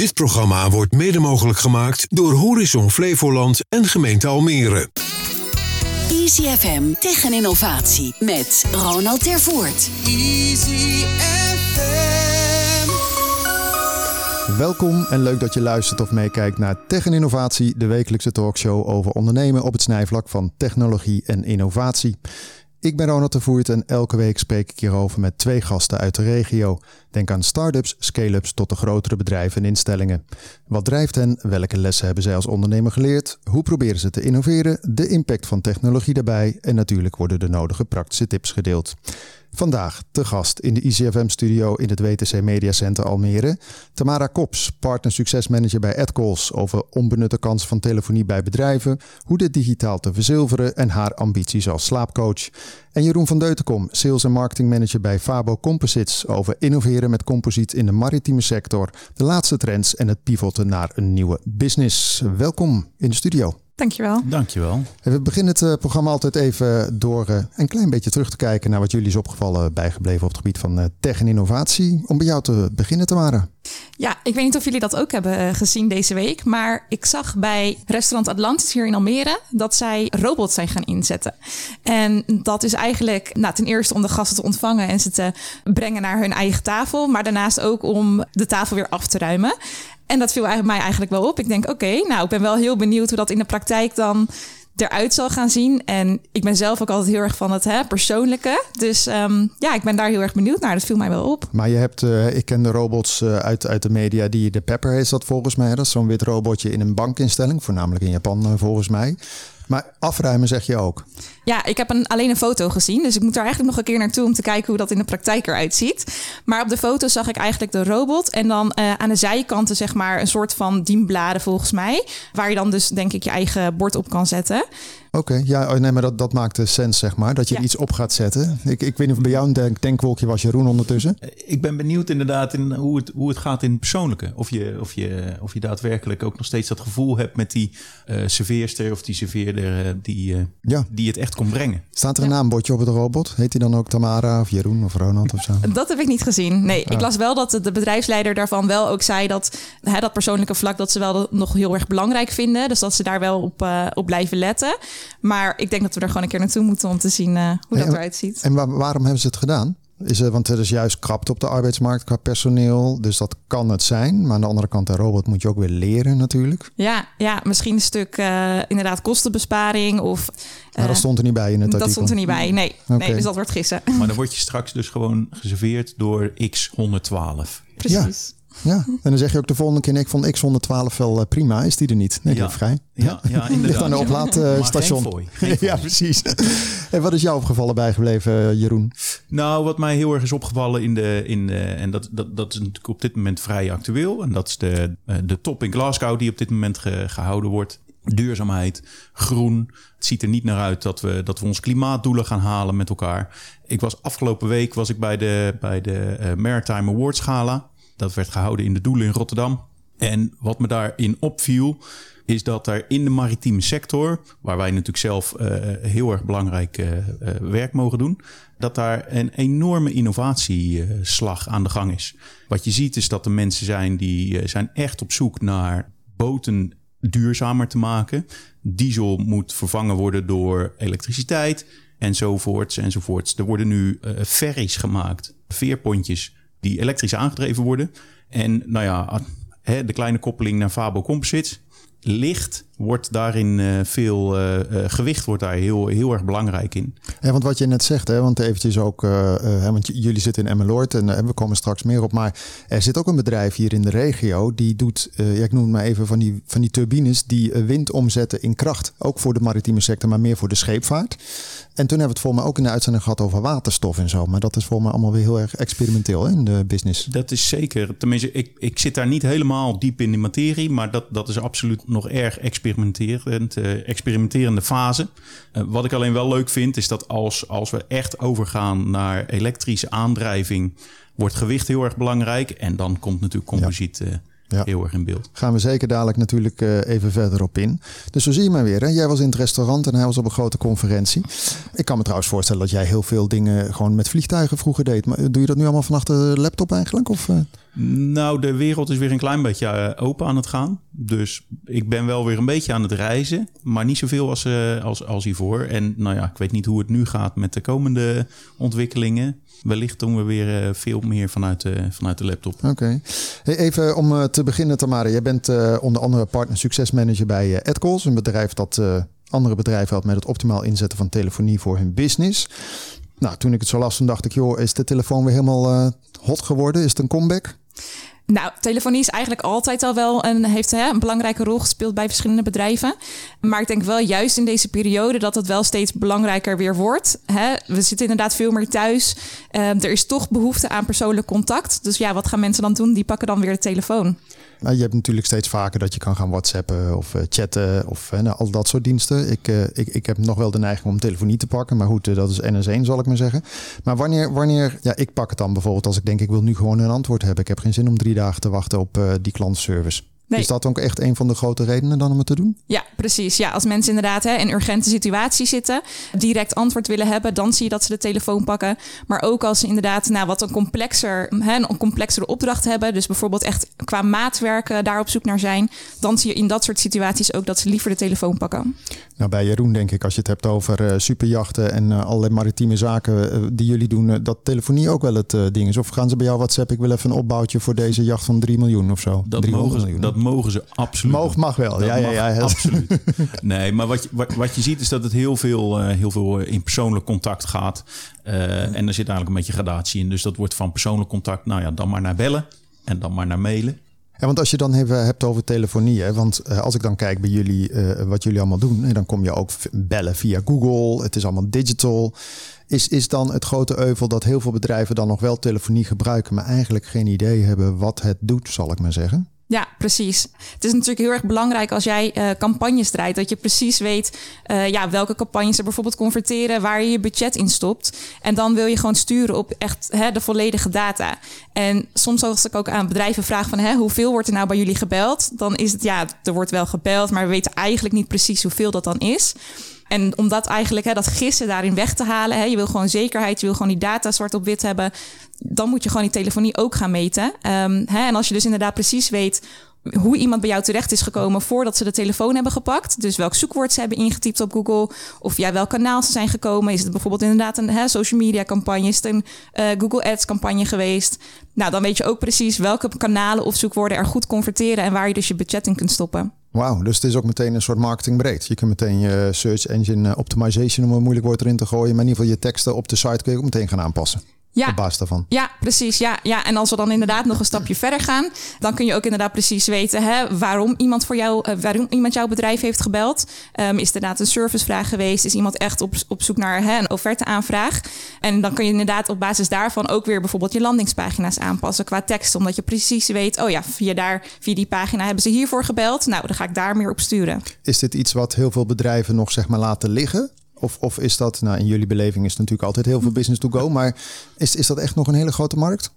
Dit programma wordt mede mogelijk gemaakt door Horizon Flevoland en gemeente Almere. Easy FM tegen innovatie met Ronald Tervoort. Easy FM. Welkom en leuk dat je luistert of meekijkt naar Tech en Innovatie, de wekelijkse talkshow over ondernemen op het snijvlak van technologie en innovatie. Ik ben Ronald de Voert en elke week spreek ik hierover met twee gasten uit de regio. Denk aan start-ups, scale-ups tot de grotere bedrijven en instellingen. Wat drijft hen? Welke lessen hebben zij als ondernemer geleerd? Hoe proberen ze te innoveren? De impact van technologie daarbij en natuurlijk worden de nodige praktische tips gedeeld. Vandaag te gast in de ICFM-studio in het WTC Media Center Almere. Tamara Kops, partner succesmanager bij AdCalls over onbenutte kansen van telefonie bij bedrijven, hoe dit digitaal te verzilveren en haar ambities als slaapcoach. En Jeroen van Deutenkom, sales en marketing manager bij Fabo Composites over innoveren met composiet in de maritieme sector, de laatste trends en het pivoten naar een nieuwe business. Welkom in de studio. Dankjewel. Dankjewel. We beginnen het eh, programma altijd even door uh, een klein beetje terug te kijken naar wat jullie is opgevallen bijgebleven op het gebied van uh, tech en innovatie. Om bij jou te beginnen te waren. Ja, ik weet niet of jullie dat ook hebben gezien deze week, maar ik zag bij restaurant Atlantis hier in Almere dat zij robots zijn gaan inzetten. En dat is eigenlijk nou, ten eerste om de gasten te ontvangen en ze te brengen naar hun eigen tafel, maar daarnaast ook om de tafel weer af te ruimen. En dat viel mij eigenlijk wel op. Ik denk, oké, nou, ik ben wel heel benieuwd hoe dat in de praktijk dan eruit zal gaan zien. En ik ben zelf ook altijd heel erg van het hè, persoonlijke. Dus um, ja, ik ben daar heel erg benieuwd naar. Dat viel mij wel op. Maar je hebt, uh, ik ken de robots uh, uit, uit de media, die de Pepper is dat volgens mij. Dat is zo'n wit robotje in een bankinstelling, voornamelijk in Japan uh, volgens mij. Maar afruimen zeg je ook. Ja, ik heb een, alleen een foto gezien. Dus ik moet er eigenlijk nog een keer naartoe om te kijken hoe dat in de praktijk eruit ziet. Maar op de foto zag ik eigenlijk de robot. En dan uh, aan de zijkanten zeg maar een soort van dienbladen volgens mij. Waar je dan dus denk ik je eigen bord op kan zetten. Oké, okay, ja, nee, maar dat, dat maakt de sens, zeg maar. Dat je ja. iets op gaat zetten. Ik, ik weet niet of bij jou een denk, denkwolkje was, Jeroen, ondertussen. Ik ben benieuwd inderdaad in hoe het, hoe het gaat in het persoonlijke. Of je, of, je, of je daadwerkelijk ook nog steeds dat gevoel hebt met die uh, serveerster of die serveerder uh, die, uh, ja. die het echt kon brengen. Staat er een ja. naambordje op het robot? Heet hij dan ook Tamara of Jeroen of Ronald of zo? Dat heb ik niet gezien. Nee, ah. ik las wel dat de bedrijfsleider daarvan wel ook zei dat hè, dat persoonlijke vlak dat ze wel nog heel erg belangrijk vinden. Dus dat ze daar wel op, op blijven letten. Maar ik denk dat we er gewoon een keer naartoe moeten om te zien uh, hoe dat eruit ziet. En waar, waarom hebben ze het gedaan? Is het, want er is juist krapte op de arbeidsmarkt qua personeel. Dus dat kan het zijn. Maar aan de andere kant, een robot moet je ook weer leren natuurlijk. Ja, ja misschien een stuk uh, inderdaad kostenbesparing. Of, uh, maar dat stond er niet bij in het artikel. Dat stond er niet bij, nee. Okay. nee dus dat wordt gissen. Maar dan word je straks dus gewoon geserveerd door X112. Precies. Ja. Ja, en dan zeg je ook de volgende keer: nee, ik vond X112 wel uh, prima. Is die er niet? Nee, ja. die vrij. Ja, ja, inderdaad. Ligt aan de oplaadstation. Uh, ja, precies. en wat is jou opgevallen bijgebleven, uh, Jeroen? Nou, wat mij heel erg is opgevallen in de. In de en dat, dat, dat is natuurlijk op dit moment vrij actueel. En dat is de, de top in Glasgow, die op dit moment ge, gehouden wordt. Duurzaamheid, groen. Het ziet er niet naar uit dat we, dat we ons klimaatdoelen gaan halen met elkaar. Ik was afgelopen week was ik bij de, bij de Maritime Awards Gala. Dat werd gehouden in de Doelen in Rotterdam. En wat me daarin opviel, is dat er in de maritieme sector, waar wij natuurlijk zelf uh, heel erg belangrijk uh, uh, werk mogen doen, dat daar een enorme innovatieslag aan de gang is. Wat je ziet is dat er mensen zijn die zijn echt op zoek naar boten duurzamer te maken. Diesel moet vervangen worden door elektriciteit enzovoorts enzovoorts. Er worden nu ferries gemaakt, veerpontjes die elektrisch aangedreven worden. En nou ja, de kleine koppeling naar Fabo Composites. Licht wordt daarin uh, veel uh, uh, gewicht wordt daar heel, heel erg belangrijk in. Ja, want wat je net zegt, hè, want eventjes ook, want jullie zitten in Emmeloord en we komen straks meer op, maar er zit ook een bedrijf hier in de regio die doet, ja, ik noem het maar even van die, van die turbines die wind omzetten in kracht. Ook voor de maritieme sector, maar meer voor de scheepvaart. En toen hebben we het voor mij ook in de uitzending gehad over waterstof en zo. Maar dat is voor mij allemaal weer heel erg experimenteel hè, in de business. Dat is zeker. Tenminste, ik, ik zit daar niet helemaal diep in de materie. Maar dat, dat is absoluut nog erg experimenterend, uh, experimenterende fase. Uh, wat ik alleen wel leuk vind, is dat als, als we echt overgaan naar elektrische aandrijving, wordt gewicht heel erg belangrijk. En dan komt natuurlijk composiet. Ja. Ja. heel erg in beeld. Gaan we zeker dadelijk natuurlijk eh, even verder op in. Dus zo zie je maar weer. Hè? Jij was in het restaurant en hij was op een grote conferentie. Ik kan me trouwens voorstellen dat jij heel veel dingen gewoon met vliegtuigen vroeger deed. Maar doe je dat nu allemaal vanaf de laptop eigenlijk? Of, eh? Nou, de wereld is weer een klein beetje eh, open aan het gaan. Dus ik ben wel weer een beetje aan het reizen. Maar niet zoveel als, eh, als, als hiervoor. En nou ja, ik weet niet hoe het nu gaat met de komende ontwikkelingen. Wellicht doen we weer eh, veel meer vanuit, de vanuit de laptop. Oké. Hey, even om te beginnen, Tamara. Jij bent onder andere partner succesmanager bij AdCalls. Een bedrijf dat andere bedrijven helpt met het optimaal inzetten van telefonie voor hun business. Nou, toen ik het zo las, dacht ik, joh, is de telefoon weer helemaal hot geworden? Is het een comeback? Nou, telefonie is eigenlijk altijd al wel een, heeft hè, een belangrijke rol gespeeld bij verschillende bedrijven. Maar ik denk wel juist in deze periode dat het wel steeds belangrijker weer wordt. Hè. We zitten inderdaad veel meer thuis. Eh, er is toch behoefte aan persoonlijk contact. Dus ja, wat gaan mensen dan doen? Die pakken dan weer de telefoon. Nou, je hebt natuurlijk steeds vaker dat je kan gaan whatsappen of eh, chatten of eh, nou, al dat soort diensten. Ik, eh, ik, ik heb nog wel de neiging om telefonie te pakken, maar goed, dat is NS1 zal ik maar zeggen. Maar wanneer, wanneer, ja, ik pak het dan bijvoorbeeld als ik denk ik wil nu gewoon een antwoord hebben. Ik heb geen zin om drie dagen te wachten op die klantenservice. Nee. Is dat ook echt een van de grote redenen dan om het te doen? Ja, precies. Ja, als mensen inderdaad hè, in urgente situatie zitten, direct antwoord willen hebben, dan zie je dat ze de telefoon pakken. Maar ook als ze inderdaad nou, wat een complexer, hè, een complexere opdracht hebben, dus bijvoorbeeld echt qua maatwerken daar op zoek naar zijn, dan zie je in dat soort situaties ook dat ze liever de telefoon pakken. Nou, bij Jeroen denk ik, als je het hebt over eh, superjachten en eh, allerlei maritieme zaken eh, die jullie doen, dat telefonie ook wel het ding is. Of gaan ze bij jou WhatsApp, ik wil even een opbouwtje voor deze jacht van 3 miljoen of zo? Dat 300 mogen, ze, miljoen. dat mogen ze absoluut. Mag, mag wel. Dat ja, ja, ja. absoluut. Nee, maar wat je, wat, wat je ziet is dat het heel veel, eh, heel veel in persoonlijk contact gaat. Eh, en er zit eigenlijk een beetje gradatie in. Dus dat wordt van persoonlijk contact, nou ja, dan maar naar bellen en dan maar naar mailen. Ja, want als je dan even hebt over telefonie, hè, want eh, als ik dan kijk bij jullie, eh, wat jullie allemaal doen, dan kom je ook bellen via Google. Het is allemaal digital. Is, is dan het grote euvel dat heel veel bedrijven dan nog wel telefonie gebruiken, maar eigenlijk geen idee hebben wat het doet, zal ik maar zeggen? Ja, precies. Het is natuurlijk heel erg belangrijk als jij eh, campagnes draait, dat je precies weet eh, ja, welke campagnes er bijvoorbeeld converteren, waar je je budget in stopt. En dan wil je gewoon sturen op echt hè, de volledige data. En soms als ik ook aan bedrijven vraag van hè, hoeveel wordt er nou bij jullie gebeld, dan is het ja, er wordt wel gebeld, maar we weten eigenlijk niet precies hoeveel dat dan is. En om dat eigenlijk, hè, dat gissen daarin weg te halen. Hè, je wil gewoon zekerheid, je wil gewoon die data zwart op wit hebben. Dan moet je gewoon die telefonie ook gaan meten. Ehm, hè, en als je dus inderdaad precies weet hoe iemand bij jou terecht is gekomen voordat ze de telefoon hebben gepakt. Dus welk zoekwoord ze hebben ingetypt op Google. Of via welk kanaal ze zijn gekomen. Is het bijvoorbeeld inderdaad een hè, social media campagne? Is het een eh, Google Ads campagne geweest? Nou, dan weet je ook precies welke kanalen of zoekwoorden er goed converteren. En waar je dus je budget in kunt stoppen. Wauw, dus het is ook meteen een soort marketingbreed. Je kunt meteen je search engine eh, optimization, om een moeilijk woord erin te gooien, maar in ieder geval je teksten op de site kun je ook meteen gaan aanpassen. Ja, Op basis daarvan. Ja, precies. Ja, ja. En als we dan inderdaad nog een stapje verder gaan, dan kun je ook inderdaad precies weten hè, waarom iemand voor jou, eh, waarom iemand jouw bedrijf heeft gebeld. Ehm, is het inderdaad een servicevraag geweest? Is iemand echt op, op zoek naar hè, een offerteaanvraag? En dan kun je inderdaad op basis daarvan ook weer bijvoorbeeld je landingspagina's aanpassen qua tekst, omdat je precies weet, oh ja, via daar, via die pagina hebben ze hiervoor gebeld. Nou, dan ga ik daar meer op sturen. Is dit iets wat heel veel bedrijven nog zeg maar laten liggen? Of, of is dat, nou in jullie beleving is het natuurlijk altijd heel veel business to go, maar is, is dat echt nog een hele grote markt?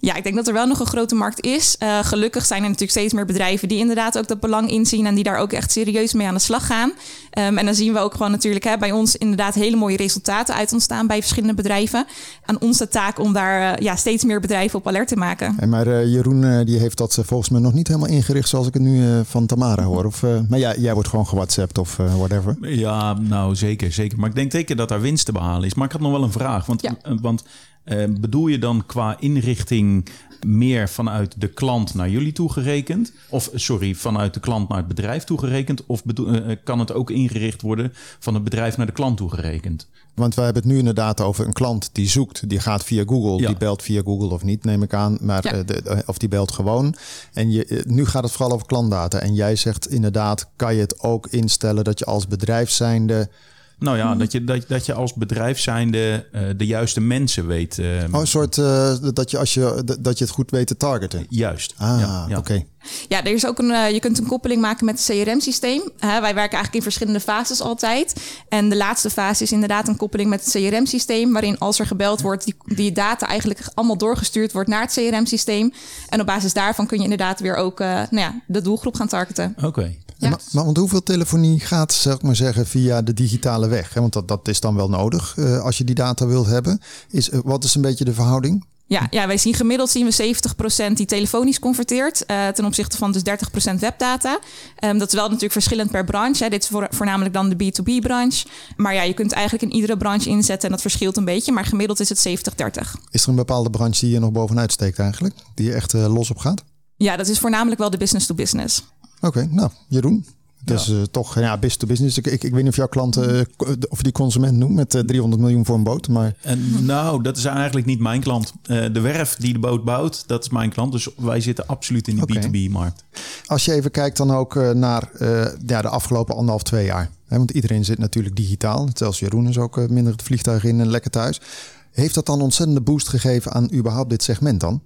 Ja, ik denk dat er wel nog een grote markt is. Uh, gelukkig zijn er natuurlijk steeds meer bedrijven die inderdaad ook dat belang inzien en die daar ook echt serieus mee aan de slag gaan. Um, en dan zien we ook gewoon natuurlijk hè, bij ons inderdaad hele mooie resultaten uit ontstaan bij verschillende bedrijven. Aan ons de taak om daar uh, ja, steeds meer bedrijven op alert te maken. En maar uh, Jeroen die heeft dat volgens mij nog niet helemaal ingericht zoals ik het nu van Tamara hoor. Of, maar ja, jij wordt gewoon gewhatsappt of whatever. Ja, nou zeker, zeker. Maar ik denk zeker dat daar winst te behalen is. Maar ik had nog wel een vraag. Want, ja. want uh, bedoel je dan qua inrichting meer vanuit de klant naar jullie toegerekend? Of sorry, vanuit de klant naar het bedrijf toegerekend? Of bedoel, uh, kan het ook ingericht worden van het bedrijf naar de klant toegerekend? Want we hebben het nu inderdaad over een klant die zoekt, die gaat via Google, ja. die belt via Google of niet, neem ik aan, maar ja. uh, de, of die belt gewoon. En je, nu gaat het vooral over klantdata. En jij zegt inderdaad, kan je het ook instellen dat je als bedrijf zijnde nou ja, dat je, dat, dat je als bedrijf zijnde uh, de juiste mensen weet. Uh, oh, een soort uh, dat je als je dat je het goed weet te targeten. Juist. Ah, ja, ja. oké. Okay. Ja, er is ook een, uh, je kunt een koppeling maken met het CRM-systeem. wij werken eigenlijk in verschillende fases altijd. En de laatste fase is inderdaad een koppeling met het CRM-systeem, waarin als er gebeld wordt, die, die data eigenlijk allemaal doorgestuurd wordt naar het CRM-systeem. En op basis daarvan kun je inderdaad weer ook uh, nou ja, de doelgroep gaan targeten. Oké. Ja. Maar, maar want hoeveel telefonie gaat, zeg ik maar zeggen, via de digitale weg? Want dat, dat is dan wel nodig uh, als je die data wilt hebben. Is, wat is een beetje de verhouding? Ja, ja, wij zien gemiddeld zien we 70% die telefonisch converteert. Uh, ten opzichte van dus 30% webdata. Um, dat is wel natuurlijk verschillend per branche. Hè. Dit is voor, voornamelijk dan de B2B-branche. Maar ja, je kunt eigenlijk in iedere branche inzetten en dat verschilt een beetje. Maar gemiddeld is het 70-30. Is er een bepaalde branche die je nog bovenuit steekt eigenlijk? Die je echt uh, los op gaat? Ja, dat is voornamelijk wel de business-to-business. Oké, okay, nou, Jeroen, dus ja. uh, toch, ja, business to business. Ik, ik, ik, weet niet of jouw klanten, uh, of die consument noemt met uh, 300 miljoen voor een boot. Maar... En, nou, dat is eigenlijk niet mijn klant. de werf die de boot bouwt, dat is mijn klant. Dus wij zitten absoluut in die okay. B2B-markt. Als je even kijkt dan ook naar ja, de afgelopen anderhalf, twee jaar. Hè, want iedereen zit natuurlijk digitaal. Zelfs Jeroen is ook minder het vliegtuig in en lekker thuis. Heeft dat dan ontzettende boost gegeven aan überhaupt dit segment dan?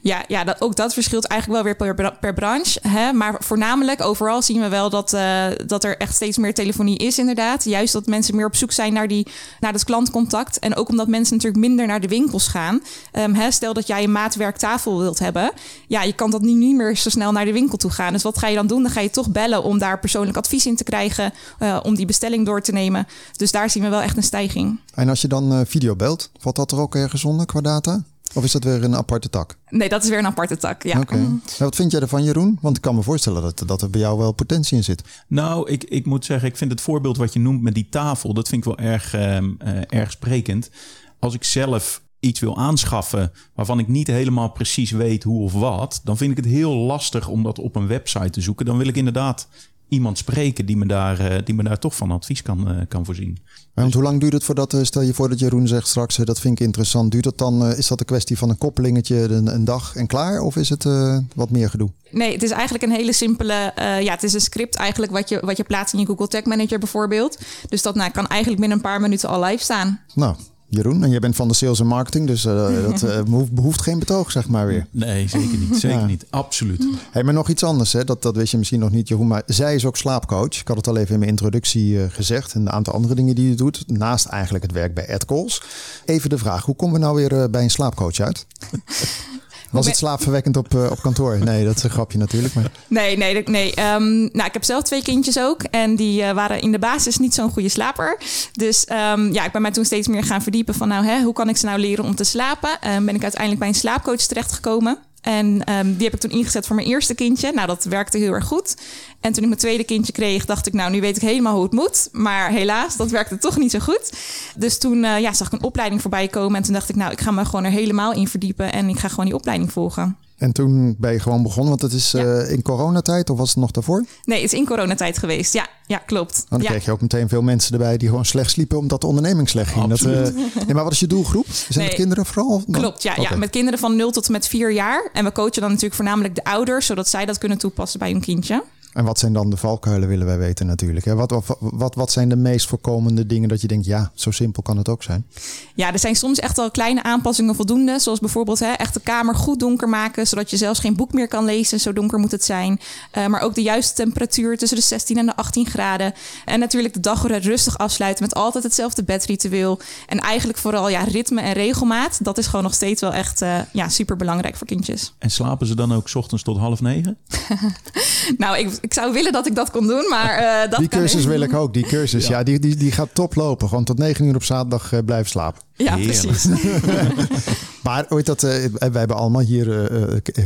Ja, ja dat, ook dat verschilt eigenlijk wel weer per, per branche. Hè? Maar voornamelijk overal zien we wel dat, uh, dat er echt steeds meer telefonie is, inderdaad. Juist dat mensen meer op zoek zijn naar, die, naar dat klantcontact. En ook omdat mensen natuurlijk minder naar de winkels gaan. Um, hè? Stel dat jij een maatwerktafel wilt hebben. Ja, je kan dat nu niet meer zo snel naar de winkel toe gaan. Dus wat ga je dan doen? Dan ga je toch bellen om daar persoonlijk advies in te krijgen. Uh, om die bestelling door te nemen. Dus daar zien we wel echt een stijging. En als je dan uh, video belt, valt dat er ook ergens onder qua data? Of is dat weer een aparte tak? Nee, dat is weer een aparte tak, ja. Oké. Okay. wat vind jij ervan, Jeroen? Want ik kan me voorstellen dat, dat er bij jou wel potentie in zit. Nou, ik, ik moet zeggen, ik vind het voorbeeld wat je noemt met die tafel... dat vind ik wel erg, uh, uh, erg sprekend. Als ik zelf iets wil aanschaffen waarvan ik niet helemaal precies weet hoe of wat... dan vind ik het heel lastig om dat op een website te zoeken. Dan wil ik inderdaad iemand spreken die me daar, uh, die me daar toch van advies kan, uh, kan voorzien. Want hoe lang duurt het voordat, uh, stel je voor dat Jeroen zegt straks, dat vind ik interessant. Duurt dat dan, is dat een kwestie van een koppelingetje, een, een dag en klaar? Of is het wat meer gedoe? Nee, het is eigenlijk een hele simpele, ja, het is een script eigenlijk wat je, wat je plaatst in je Google Tag Manager bijvoorbeeld. Dus dat nou, kan eigenlijk binnen een paar minuten al live staan. Nou, Jeroen, en jij bent van de sales en marketing, dus uh, dat uh, behoeft, behoeft geen betoog, zeg maar weer. Nee, zeker niet. Zeker ja. niet. Absoluut. Hey, maar nog iets anders, hè? Dat, dat wist je misschien nog niet, Jeroen. Maar zij is ook slaapcoach. Ik had het al even in mijn introductie uh, gezegd. En een aantal andere dingen die je doet, naast eigenlijk het werk bij AdCalls. Even de vraag, hoe komen we nou weer bij een slaapcoach uit? Was het slaapverwekkend op, uh, op kantoor? Nee, dat is een grapje natuurlijk. Maar... Nee, nee, nee. Um, nou, ik heb zelf twee kindjes ook. En die uh, waren in de basis niet zo'n goede slaper. Dus um, ja, ik ben mij toen steeds meer gaan verdiepen van... nou, hè, hoe kan ik ze nou leren om te slapen? Um, ben ik uiteindelijk bij een slaapcoach terechtgekomen. En um, die heb ik toen ingezet voor mijn eerste kindje. Nou, dat werkte heel erg goed. En toen ik mijn tweede kindje kreeg, dacht ik, nou, nu weet ik helemaal hoe het moet. Maar helaas, dat werkte toch niet zo goed. Dus toen uh, ja, zag ik een opleiding voorbij komen. En toen dacht ik, nou, ik ga me gewoon er helemaal in verdiepen. En ik ga gewoon die opleiding volgen. En toen ben je gewoon begonnen, want het is ja. uh, in coronatijd of was het nog daarvoor? Nee, het is in coronatijd geweest. Ja, ja klopt. Dan ja. kreeg je ook meteen veel mensen erbij die gewoon slecht sliepen omdat de onderneming slecht ging. Dat, uh, nee, maar wat is je doelgroep? Zijn nee, het kinderen vooral? Klopt, ja, okay. ja. Met kinderen van 0 tot en met 4 jaar. En we coachen dan natuurlijk voornamelijk de ouders, zodat zij dat kunnen toepassen bij hun kindje. En wat zijn dan de valkuilen, willen wij weten natuurlijk. Hè? Wat, wat, wat, wat zijn de meest voorkomende dingen dat je denkt, ja, zo simpel kan het ook zijn? Ja, er zijn soms echt wel kleine aanpassingen voldoende. Zoals bijvoorbeeld hè, echt de kamer goed donker maken, zodat je zelfs geen boek meer kan lezen. Zo donker moet het zijn. Uh, maar ook de juiste temperatuur tussen de 16 en de 18 graden. En natuurlijk de dag rustig afsluiten met altijd hetzelfde bedritueel. En eigenlijk vooral ja, ritme en regelmaat. Dat is gewoon nog steeds wel echt uh, ja, super belangrijk voor kindjes. En slapen ze dan ook 's ochtends tot half negen? nou, ik, ik zou willen dat ik dat kon doen, maar uh, dat Die cursus wil ik ook, die cursus. Ja, ja die, die, die gaat top lopen. Gewoon tot negen uur op zaterdag uh, blijven slapen. Ja, Heerlijk. precies. maar ooit dat, uh, wij hebben allemaal hier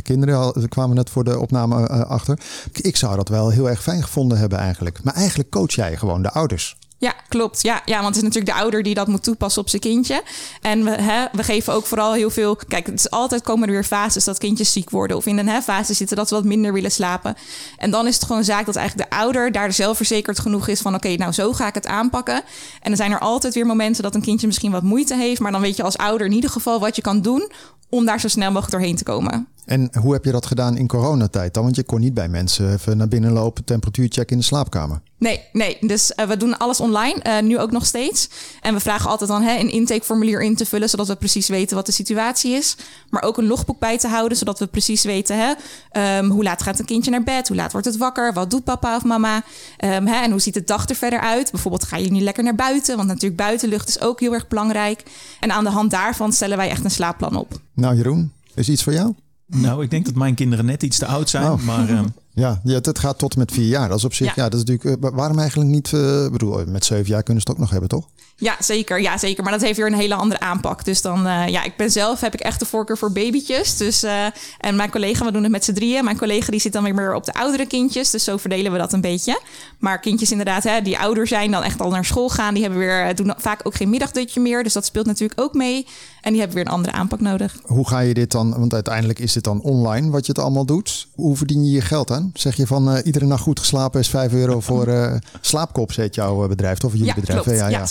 kinderen, we kwamen net voor de opname achter. Ik zou dat wel heel erg fijn gevonden hebben eigenlijk. Maar eigenlijk coach jij gewoon de ouders. Ja, klopt. Ja, ja, want het is natuurlijk de ouder die dat moet toepassen op zijn kindje. En we, hè, we geven ook vooral heel veel. Kijk, het is altijd komen er weer fases dat kindjes ziek worden. Of in een hè, fase zitten dat ze wat minder willen slapen. En dan is het gewoon zaak dat eigenlijk de ouder daar zelfverzekerd genoeg is van: oké, nou zo ga ik het aanpakken. En dan zijn er altijd weer momenten dat een kindje misschien wat moeite heeft. Maar dan weet je als ouder in ieder geval wat je kan doen om daar zo snel mogelijk doorheen te komen. En hoe heb je dat gedaan in coronatijd dan? Want je kon niet bij mensen even naar binnen lopen, temperatuur checken in de slaapkamer. Nee, nee. Dus uh, we doen alles online. eh, nu ook nog steeds. En we vragen altijd dan hè, een intakeformulier in te vullen, zodat we precies weten wat de situatie is. Maar ook een logboek bij te houden, zodat we precies weten hè, ehm, hoe laat gaat een kindje naar bed, hoe laat wordt het wakker, wat doet papa of mama ehm, hè, en hoe ziet de dag er verder uit. Bijvoorbeeld ga je niet lekker naar buiten, want natuurlijk buitenlucht is ook heel erg belangrijk. En aan de hand daarvan stellen wij echt een slaapplan op. Nou Jeroen, is iets voor jou? Nou, ik denk dat mijn kinderen net iets te oud zijn. Oh. Maar ehm, Ja, ja, dat gaat tot en met vier jaar. Dat is op zich, ja, Ja. dat is natuurlijk. eh, waarom eigenlijk niet? eh, Ik bedoel, met zeven jaar kunnen ze het ook nog hebben, toch? Ja, zeker. Ja, zeker. Maar dat heeft weer een hele andere aanpak. Dus dan, eh, ja, ik ben zelf, heb ik echt de voorkeur voor babytjes. Dus, eh, en mijn collega, we doen het met z'n drieën. Mijn collega die zit dan weer meer op de oudere kindjes. Dus zo verdelen we dat een beetje. Maar kindjes inderdaad, hè, die ouder zijn, dan echt al naar school gaan. Die hebben weer, eh, doen vaak ook geen middagdutje meer. Dus dat speelt natuurlijk ook mee. En die hebben weer een andere aanpak nodig. Hoe ga je dit dan? Want uiteindelijk is dit dan online wat je het allemaal doet. Hoe verdien je je geld aan? Zeg je van iedere nacht goed geslapen is 5 euro voor slaapkops, heet jouw bedrijf? Of jullie Ja, bedrijf? klopt. Ja, Ja, ja.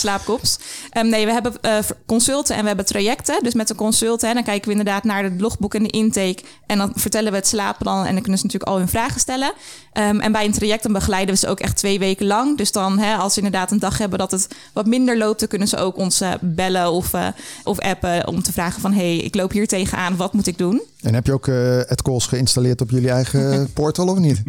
Ehm, nee, we hebben eh, consulten en we hebben trajecten. Dus met de consulten, hè, dan kijken we inderdaad naar het logboek en de intake. En dan vertellen we het slaapplan en dan kunnen ze natuurlijk al hun vragen stellen. Ehm, en bij een traject dan begeleiden we ze ook echt twee weken lang. Dus dan, hè, als ze inderdaad een dag hebben dat het wat minder loopt, dan kunnen ze ook ons eh, bellen of, eh, of appen om te vragen van, hey, ik loop hier tegenaan, wat moet ik doen? En heb je ook eh AdCalls geïnstalleerd op jullie eigen portal of niet?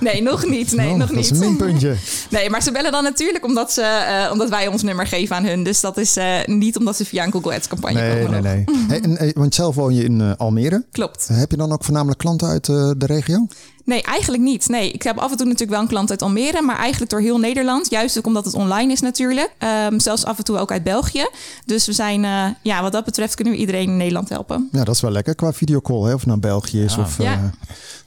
Nee, nog niet. Nee, Oh, nog dat niet. is een minpuntje. Nee, maar ze bellen dan natuurlijk omdat, ze, omdat wij ons nummer geven aan hun. Dus dat is eh, niet omdat ze via een Google Ads campagne Nee, komen. nee, nee. Hey, eh, want zelf woon je in eh, Almere. Klopt. Heb je dan ook voornamelijk klanten uit de regio? Nee, eigenlijk niet. Nee, ik heb af en toe natuurlijk wel een klant uit Almere, maar eigenlijk door heel Nederland. Juist ook omdat het online is natuurlijk. Ehm, zelfs af en toe ook uit België. Dus we zijn, eh, ja, wat dat betreft kunnen we iedereen in Nederland helpen. Ja, dat is wel lekker qua videocall, hè? of het nou België is. Ja. Of, eh,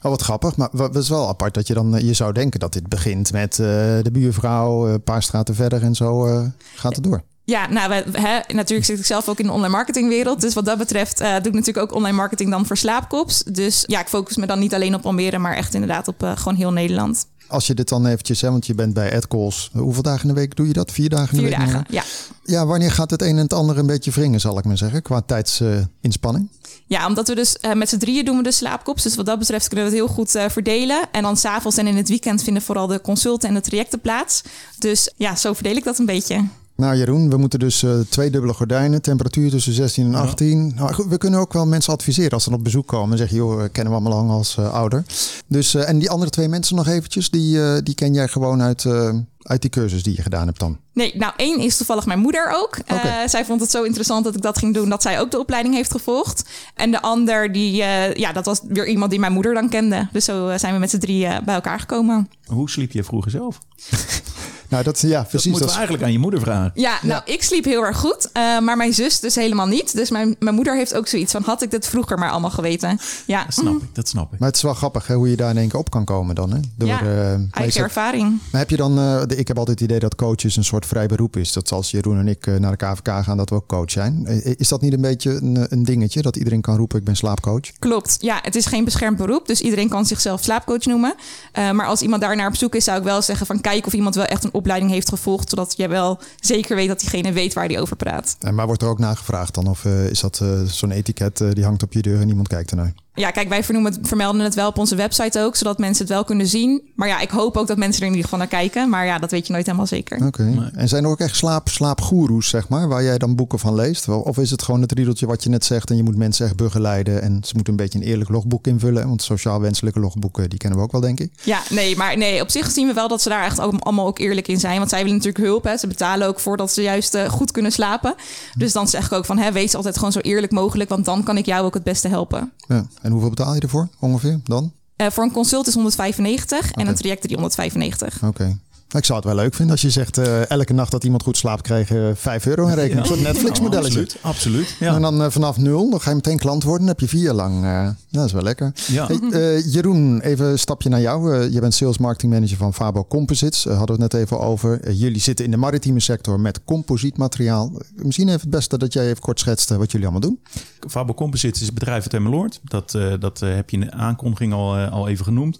oh, wat grappig. Maar wat is wel apart dat je dan, eh, je zou denken dat dit begint met eh, de buurvrouw, eh, een paar straten verder en zo eh, gaat het door. Ja, nou, we, natuurlijk zit ik zelf ook in de online marketingwereld. Dus wat dat betreft eh, doe ik natuurlijk ook online marketing dan voor slaapkops. Dus ja, ik focus me dan niet alleen op Almere, maar echt inderdaad op eh, gewoon heel Nederland. Als je dit dan eventjes, hè, want je bent bij AdCalls. Hoeveel dagen in de week doe je dat? Vier dagen in Vier de week? dagen, ja. Ja, wanneer gaat het een en het ander een beetje wringen, zal ik maar zeggen, qua tijdsinspanning? Ja, omdat we dus eh, met z'n drieën doen we de slaapkops. Dus wat dat betreft kunnen we het heel goed verdelen. En dan s'avonds en in het weekend vinden vooral de consulten en de trajecten plaats. Dus ja, zo verdeel ik dat een beetje. Nou Jeroen, we moeten dus eh, twee dubbele gordijnen, temperatuur tussen 16 en 18. Nou, goed, we kunnen ook wel mensen adviseren als ze op bezoek komen en zeggen, joh, kennen we allemaal lang als eh, ouder. Dus, eh, en die andere twee mensen nog eventjes, die, eh, die ken jij gewoon uit, eh, uit die cursus die je gedaan hebt dan. Nee, nou één is toevallig mijn moeder ook. Eh, Oké. zij vond het zo interessant dat ik dat ging doen, dat zij ook de opleiding heeft gevolgd. En de ander, die, eh, ja, dat was weer iemand die mijn moeder dan kende. Dus zo eh, zijn we met z'n drieën bij elkaar gekomen. hoe sliep je vroeger zelf? Nou, dat, ja, Dat precies. moeten Dat we is- eigenlijk aan je moeder vragen. Ja, nou, ik sliep heel erg goed, eh, maar mijn zus dus helemaal niet. Dus mijn, mijn moeder heeft ook zoiets van, had ik dit vroeger maar allemaal geweten. Ja, Dat snap ik, dat snap ik. maar het is wel grappig hè, hoe je daar in één keer op kan komen dan. Hè? Door, Ja, maar je eigen ervaring. Maar heb je dan, eh, de- ik heb altijd het idee dat coaches een soort vrij beroep is. Dat als Jeroen en ik naar de KVK gaan, dat we ook coach zijn. Is dat niet een beetje een, een dingetje? Dat iedereen kan roepen, ik ben slaapcoach? Klopt. Ja, het is geen beschermd beroep. Dus iedereen kan zichzelf slaapcoach noemen. Eh, maar als iemand daar naar op zoek is, zou ik wel zeggen van kijk of iemand wel echt een opleiding heeft gevolgd. Zodat je wel zeker weet dat diegene weet waar die over praat. En maar wordt er ook naar gevraagd dan? Of eh, is dat eh, zo'n etiket eh, die hangt op je deur en niemand kijkt ernaar? Ja, kijk, wij vernoemen het, vermelden het wel op onze website ook, zodat mensen het wel kunnen zien. Maar ja, ik hoop ook dat mensen er in ieder geval naar kijken. Maar ja, dat weet je nooit helemaal zeker. Oké. En zijn er ook echt slaap, slaapgoeroes, zeg maar, waar jij dan boeken van leest? Of is het gewoon het riedeltje wat je net zegt en je moet mensen echt begeleiden en ze moeten een beetje een eerlijk logboek invullen? Want sociaal wenselijke logboeken, die kennen we ook wel, denk ik. Ja, nee, maar nee, op zich zien we wel dat ze daar echt ook allemaal ook eerlijk in zijn. Want zij willen natuurlijk hulp. Hè. Ze betalen ook voor dat ze juist eh, goed kunnen slapen. Dus dan zeg ik ook van, hè, wees altijd gewoon zo eerlijk mogelijk. Want dan kan ik jou ook het beste helpen. Ja. En hoeveel betaal je ervoor ongeveer dan? Eh, voor een consult is 195 en een traject 395. Oké. Ik zou het wel leuk vinden als je zegt eh, elke nacht dat iemand goed slaapt, kreeg je 5 euro in rekening. Een soort Netflix-modelletje. Absoluut, absoluut. Ja. En dan eh, vanaf nul, dan ga je meteen klant worden. Dan heb je vier jaar lang. eh, dat is wel lekker. Ja. Hey, eh, Jeroen, even een stapje naar jou. Eh, je bent sales marketing manager van Fabo Composites. Eh, hadden we het net even over. Eh, jullie zitten in de maritieme sector met composietmateriaal. Eh, misschien even het beste dat jij even kort schetst eh, wat jullie allemaal doen. Fabo Composites is het bedrijf uit Emmeloord. Dat, eh, dat eh, heb je in de aankondiging al, eh, al even genoemd.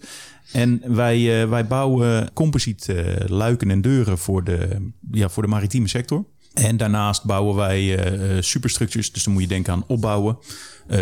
En wij, eh, wij bouwen composiet eh, luiken en deuren voor de, ja, voor de maritieme sector. En daarnaast bouwen wij eh, superstructures. Dus dan moet je denken aan opbouwen,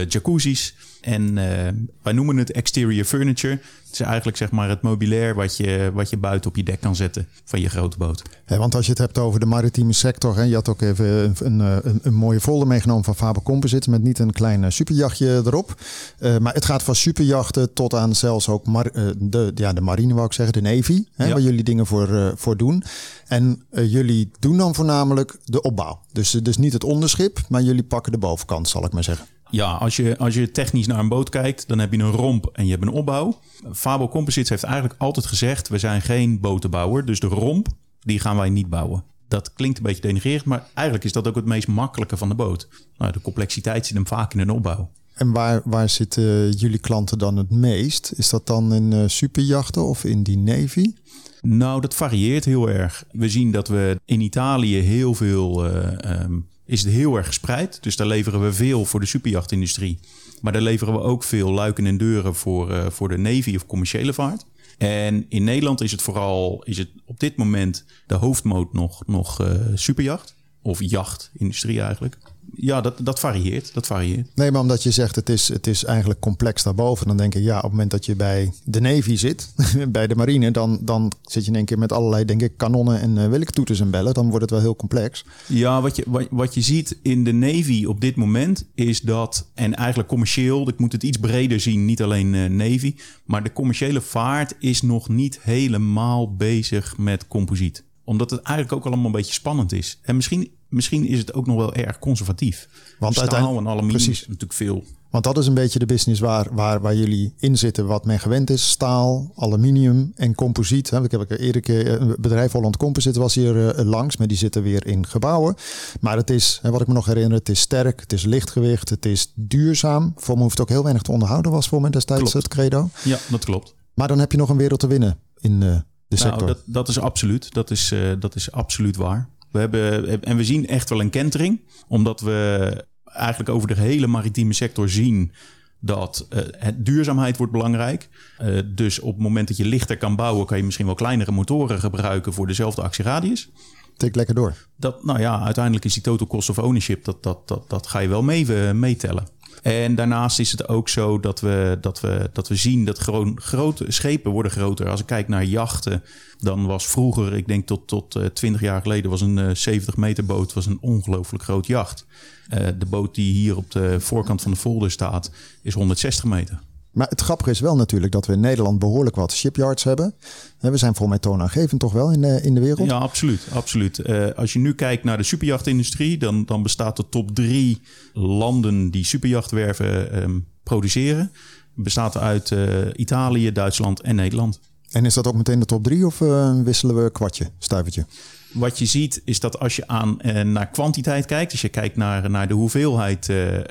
jacuzzis, En eh, wij noemen het exterior furniture. Het is eigenlijk zeg maar het mobilair wat je, wat je buiten op je dek kan zetten van je grote boot. Want als je het hebt over de maritieme sector, hè, je had ook even een, een, een, een mooie folder meegenomen van Faber Composites met niet een klein eh, superjachtje erop. Uh, maar het gaat van superjachten tot aan zelfs ook mar, uh, de, ja, de marine, wou ik zeggen, de Navy, hè, Ja. waar jullie dingen voor, uh, voor doen. En jullie doen dan voornamelijk de opbouw. Dus, dus niet het onderschip, maar jullie pakken de bovenkant, zal ik maar zeggen. Ja, als je, als je technisch naar een boot kijkt, dan heb je een romp en je hebt een opbouw. Fabo Composites heeft eigenlijk altijd gezegd: we zijn geen botenbouwer. Dus de romp, die gaan wij niet bouwen. Dat klinkt een beetje denigrerend, maar eigenlijk is dat ook het meest makkelijke van de boot. Nou, de complexiteit zit hem vaak in een opbouw. En waar, waar zitten jullie klanten dan het meest? Is dat dan in uh, superjachten of in die Navy? Nou, dat varieert heel erg. We zien dat we in Italië heel veel. Uh, um, is het heel erg gespreid. Dus daar leveren we veel voor de superjachtindustrie. Maar daar leveren we ook veel luiken en deuren voor, uh, voor de Navy of commerciële vaart. En in Nederland is het vooral is het op dit moment de hoofdmoot nog, nog uh, superjacht. Of jachtindustrie eigenlijk. Ja, dat, dat varieert. Dat varieert. Nee, maar omdat je zegt het is, het is eigenlijk complex daarboven. Dan denk ik, ja, op het moment dat je bij de Navy zit, bij de marine, dan, dan zit je in één keer met allerlei, denk ik, kanonnen en uh, welke toeters en bellen. Dan wordt het wel heel complex. Ja, wat je, wat, wat je ziet in de Navy op dit moment is dat, en eigenlijk commercieel, ik moet het iets breder zien, niet alleen uh, Navy, maar de commerciële vaart is nog niet helemaal bezig met composiet omdat het eigenlijk ook allemaal een beetje spannend is. En misschien, misschien is het ook nog wel erg conservatief. Want Staal en aluminium precies. is natuurlijk veel. Want dat is een beetje de business waar, waar, waar jullie in zitten, wat men gewend is. Staal, aluminium en composiet. Ik heb eerder keer, een bedrijf Holland Composite was hier uh, langs, maar die zitten weer in gebouwen. Maar het is, wat ik me nog herinner, het is sterk, het is lichtgewicht, het is duurzaam. Voor me hoeft ook heel weinig te onderhouden, was voor me destijds klopt. het credo. Ja, dat klopt. Maar dan heb je nog een wereld te winnen in uh, de sector. Nou, dat, dat is absoluut. Dat is, uh, dat is absoluut waar. We hebben, en we zien echt wel een kentering, omdat we eigenlijk over de hele maritieme sector zien dat uh, het duurzaamheid wordt belangrijk. Uh, dus op het moment dat je lichter kan bouwen, kan je misschien wel kleinere motoren gebruiken voor dezelfde actieradius. Tik lekker door. Dat, nou ja, uiteindelijk is die total cost of ownership, dat, dat, dat, dat ga je wel mee, meetellen. En daarnaast is het ook zo dat we, dat we, dat we zien dat gewoon grote schepen worden groter. Als ik kijk naar jachten, dan was vroeger, ik denk tot, tot uh, 20 jaar geleden, was een uh, 70 meter boot was een ongelooflijk groot jacht. Uh, de boot die hier op de voorkant van de folder staat, is 160 meter. Maar het grappige is wel natuurlijk dat we in Nederland behoorlijk wat shipyards hebben. We zijn voor mij toonaangevend toch wel in de, in de wereld? Ja, absoluut. absoluut. Uh, als je nu kijkt naar de superjachtindustrie, dan, dan bestaat de top drie landen die superjachtwerven um, produceren. Bestaat uit uh, Italië, Duitsland en Nederland. En is dat ook meteen de top drie of uh, wisselen we kwartje, stuivertje? Wat je ziet is dat als je aan, uh, naar kwantiteit kijkt, als je kijkt naar, naar de hoeveelheid uh, uh,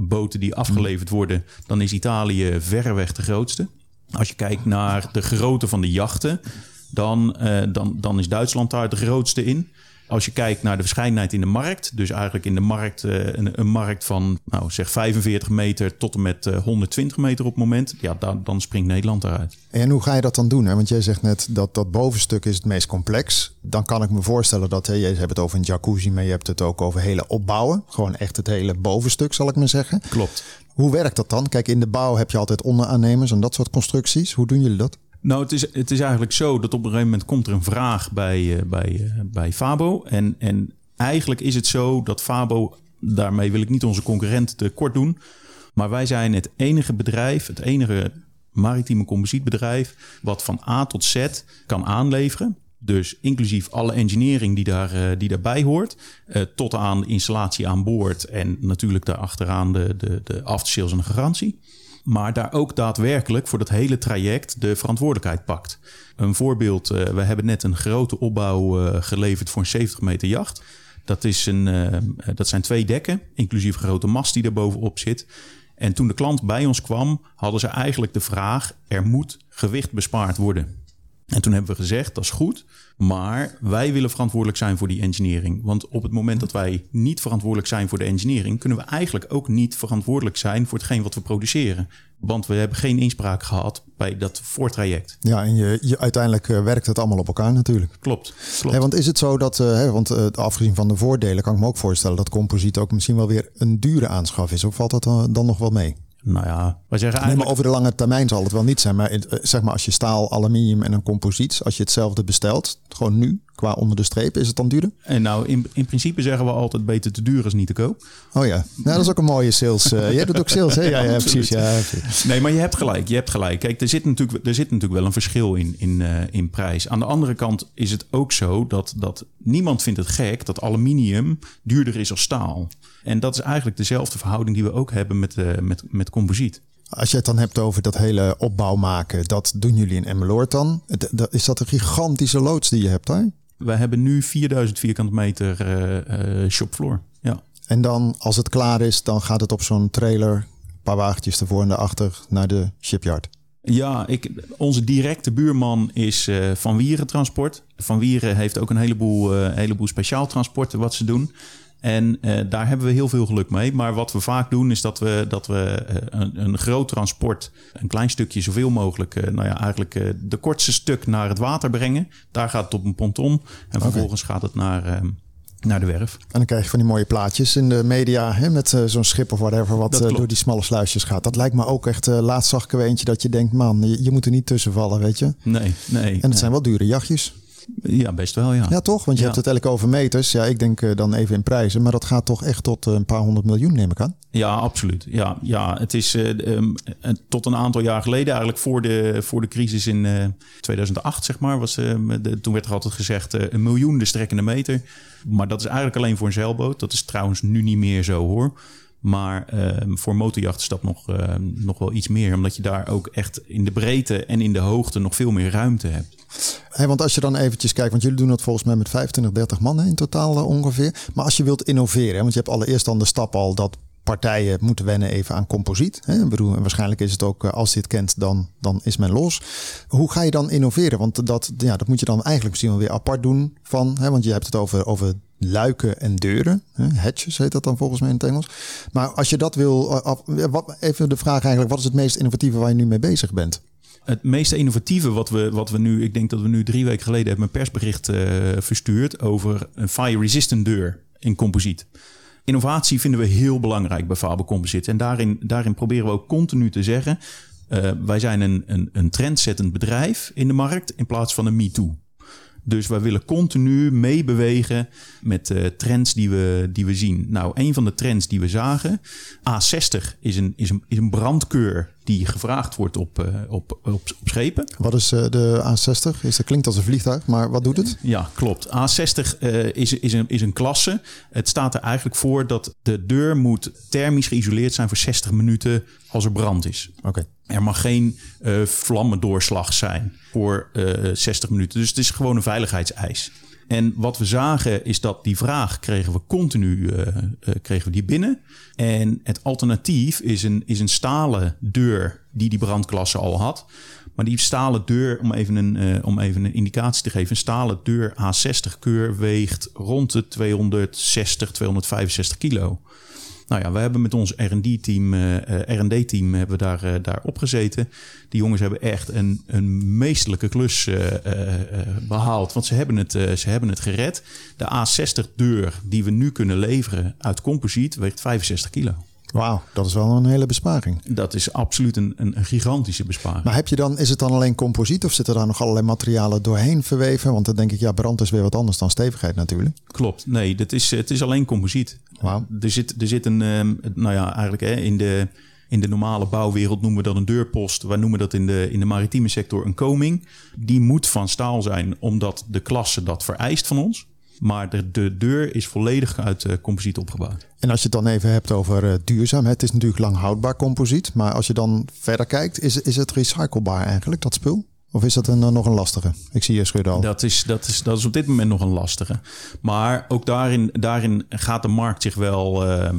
boten die afgeleverd worden, dan is Italië verreweg de grootste. Als je kijkt naar de grootte van de jachten, dan, dan, dan is Duitsland daar de grootste in. Als je kijkt naar de verscheidenheid in de markt, dus eigenlijk in de markt een, een markt van nou, zeg 45 meter tot en met 120 meter op het moment, ja, dan, dan springt Nederland eruit. En hoe ga je dat dan doen? Hè? Want jij zegt net dat dat bovenstuk is het meest complex. Dan kan ik me voorstellen dat, hè, je hebt het over een jacuzzi, maar je hebt het ook over hele opbouwen. Gewoon echt het hele bovenstuk, zal ik maar zeggen. Klopt. Hoe werkt dat dan? Kijk, in de bouw heb je altijd onderaannemers en dat soort constructies. Hoe doen jullie dat? Nou, het is, het is eigenlijk zo dat op een gegeven moment komt er een vraag bij, uh, bij, uh, bij Fabo. En, en eigenlijk is het zo dat Fabo, daarmee wil ik niet onze concurrent te kort doen. Maar wij zijn het enige bedrijf, het enige maritieme composietbedrijf, wat van A tot Z kan aanleveren. Dus inclusief alle engineering die, daar, uh, die daarbij hoort. Tot aan installatie aan boord. En natuurlijk daarachteraan de, de, de aftersales en de garantie. Maar daar ook daadwerkelijk voor dat hele traject de verantwoordelijkheid pakt. Een voorbeeld, uh, we hebben net een grote opbouw geleverd voor een 70 meter jacht. Dat, is een, dat zijn twee dekken, inclusief een grote mast die er bovenop zit. En toen de klant bij ons kwam, hadden ze eigenlijk de vraag: er moet gewicht bespaard worden. En toen hebben we gezegd, dat is goed, maar wij willen verantwoordelijk zijn voor die engineering. Want op het moment dat wij niet verantwoordelijk zijn voor de engineering, kunnen we eigenlijk ook niet verantwoordelijk zijn voor hetgeen wat we produceren. Want we hebben geen inspraak gehad bij dat voortraject. Ja, en je, je, uiteindelijk uh, werkt het allemaal op elkaar natuurlijk. Klopt. klopt. Hey, want is het zo dat, hè, want uh, afgezien van de voordelen, kan ik me ook voorstellen dat composiet ook misschien wel weer een dure aanschaf is. Of valt dat dan nog wel mee? Nou ja, wij zeggen eigenlijk... maar over de lange termijn zal het wel niet zijn. Maar in- eh, zeg maar als je staal, aluminium en een composiet, als je hetzelfde bestelt, gewoon nu, qua onder de streep, is het dan duurder? En nou, in, in principe zeggen we altijd beter te duur als niet te koop. Oh ja, nou, dat is ook een mooie sales. eh, jij doet ook sales, hè? Ja, ja precies. Ja. Nee, maar je hebt gelijk. Je hebt gelijk. Kijk, er zit natuurlijk, er zit natuurlijk wel een verschil in, in, eh, in prijs. Aan de andere kant is het ook zo dat, dat niemand vindt het gek dat aluminium duurder is als staal. En dat is eigenlijk dezelfde verhouding die we ook hebben met, eh, met, met composiet. Als je het dan hebt over dat hele opbouw maken, dat doen jullie in Emmeloord dan. D- Is dat een gigantische loods die je hebt daar? Wij hebben nu 4000 vierkante meter eh, eh, shopfloor. Ja. En dan, als het klaar is, dan gaat het op zo'n trailer, een paar wagentjes ervoor en daarachter, naar de shipyard. Ja, ik, onze directe buurman is eh, Van Wieren Transport. Van Wieren heeft ook een heleboel, eh, heleboel speciaal transporten wat ze doen. En eh, daar hebben we heel veel geluk mee. Maar wat we vaak doen is dat we, dat we eh, een, een groot transport, een klein stukje zoveel mogelijk, eh, nou ja, eigenlijk de kortste stuk naar het water brengen. Daar gaat het op een ponton. En vervolgens gaat het naar, naar de werf. En dan krijg je van die mooie plaatjes in de media hè, met zo'n schip of whatever wat door die smalle sluisjes gaat. Dat lijkt me ook echt, eh, laatst zag ik er eentje dat je denkt, man, je, je moet er niet tussen vallen, weet je. Nee, nee. En het zijn wel dure jachtjes. Ja, best wel, ja. Ja, toch? Want je Ja. hebt het eigenlijk over meters. Ja, ik denk eh, dan even in prijzen. Maar dat gaat toch echt tot eh, een paar honderd miljoen, neem ik aan. Ja, absoluut. Ja, ja het is eh, ehm, eh, tot een aantal jaar geleden, eigenlijk voor de, voor de crisis in eh, 2008, zeg maar, was, eh, de, toen werd er altijd gezegd een miljoen de strekkende meter. Maar dat is eigenlijk alleen voor een zeilboot. Dat is trouwens nu niet meer zo hoor. Maar ehm, voor motorjacht is dat nog, ehm, nog wel iets meer. Omdat je daar ook echt in de breedte en in de hoogte nog veel meer ruimte hebt. Want als je dan eventjes kijkt, want jullie doen dat volgens mij met 25, 30 man hè, in totaal eh, ongeveer. Maar als je wilt innoveren, want je hebt allereerst dan de stap al dat partijen moeten wennen even aan composiet. Hè. Waarschijnlijk is het ook, eh, als je dit kent, dan, dan is men los. Hoe ga je dan innoveren? Want dat, ja, dat moet je dan eigenlijk misschien wel weer apart doen van, hè, want je hebt het over, over luiken en deuren. Hatches heet dat dan volgens mij in het Engels. Maar als je dat wil, eh, even de vraag eigenlijk, wat is het meest innovatieve waar je nu mee bezig bent? Het meest innovatieve wat we, wat we nu, ik denk dat we nu drie weken geleden hebben een persbericht eh, verstuurd over een fire-resistant deur in composiet. Innovatie vinden we heel belangrijk bij Faber Composite. En daarin, daarin proberen we ook continu te zeggen: eh, wij zijn een, een, een trendzettend bedrijf in de markt in plaats van een me-too. Dus wij willen continu meebewegen met uh, trends die we, die we zien. Nou, een van de trends die we zagen, A60 is een, is een, is een brandkeur die gevraagd wordt op, uh, op, op, op schepen. Wat is uh, de A60? Is, dat klinkt als een vliegtuig, maar wat doet het? Ja, klopt. A60 uh, is, is, een, is een klasse. Het staat er eigenlijk voor dat de deur moet thermisch geïsoleerd zijn voor 60 minuten als er brand is. Oké. Okay. Er mag geen uh, vlammendoorslag zijn voor uh, 60 minuten. Dus het is gewoon een veiligheidseis. En wat we zagen is dat die vraag kregen we continu uh, kregen we die binnen. En het alternatief is een, is een stalen deur die die brandklasse al had. Maar die stalen deur, om even een, uh, om even een indicatie te geven... een stalen deur A60 keur weegt rond de 260, 265 kilo. Nou ja, we hebben met ons R&D-team, uh, R&D-team hebben we daar, uh, daar opgezeten. Die jongens hebben echt een, een meesterlijke klus behaald. Want ze hebben, het, ze hebben het gered. De A60-deur die we nu kunnen leveren uit composiet weegt 65 kilo. Wauw, dat is wel een hele besparing. Dat is absoluut een, een, een, gigantische besparing. Maar heb je dan, is het dan alleen composiet of zitten daar nog allerlei materialen doorheen verweven? Want dan denk ik, ja, brand is weer wat anders dan stevigheid natuurlijk. Klopt, nee, dat is, het is alleen composiet. Wauw. Er zit, er zit een, um, nou ja, eigenlijk hè, in de... In de normale bouwwereld noemen we dat een deurpost. Wij noemen dat in de, in de maritieme sector een koming. Die moet van staal zijn, omdat de klasse dat vereist van ons. Maar de, de deur is volledig uit uh, composiet opgebouwd. En als je het dan even hebt over uh, duurzaam. Het is natuurlijk lang houdbaar composiet. Maar als je dan verder kijkt, is, is het recyclebaar eigenlijk, dat spul? Of is dat een, uh, nog een lastige? Ik zie je schudden al. Dat is, dat, is, dat is op dit moment nog een lastige. Maar ook daarin, daarin gaat de markt zich wel, uh,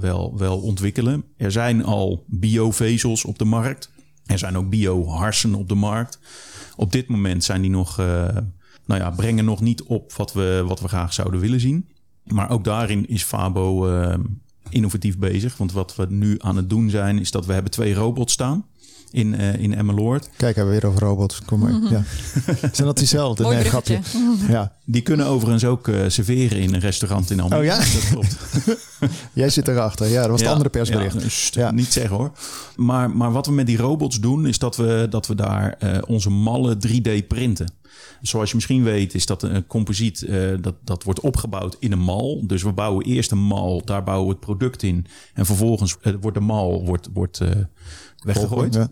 wel, wel ontwikkelen. Er zijn al biovezels op de markt. Er zijn ook bioharsen op de markt. Op dit moment zijn die nog nou ja, brengen nog niet op wat we, wat we graag zouden willen zien. Maar ook daarin is Fabo uh, innovatief bezig. Want wat we nu aan het doen zijn, is dat we hebben twee robots staan. in, uh, in Emmeloord. Kijk, hebben we weer over robots. Kom maar. Ja. Zijn dat diezelfde? Mooi nee, grapje. Ja. Die kunnen overigens ook uh, serveren in een restaurant in Almere. Oh ja? Dat klopt. Jij zit erachter. Ja, dat was het andere persbericht. Ja, st- Ja. Niet zeggen hoor. Maar, maar wat we met die robots doen, is dat we, dat we daar eh, onze mallen 3D printen. Zoals je misschien weet, is dat een composiet eh, dat, dat wordt opgebouwd in een mal. Dus we bouwen eerst een mal, daar bouwen we het product in. En vervolgens eh, wordt de mal wordt, wordt, eh, weggegooid. Ja.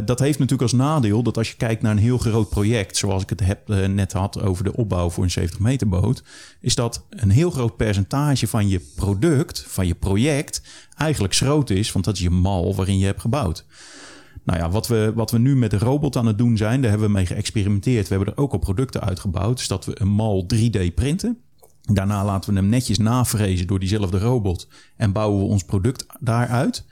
Dat heeft natuurlijk als nadeel dat als je kijkt naar een heel groot project, zoals ik het heb, net had over de opbouw voor een 70 meter boot, is dat een heel groot percentage van je product, van je project, eigenlijk schroot is, want dat is je mal waarin je hebt gebouwd. Nou ja, wat we, wat we nu met de robot aan het doen zijn, daar hebben we mee geëxperimenteerd. We hebben er ook al producten uitgebouwd, dus dat we een mal 3D printen. Daarna laten we hem netjes navrezen door diezelfde robot en bouwen we ons product daaruit.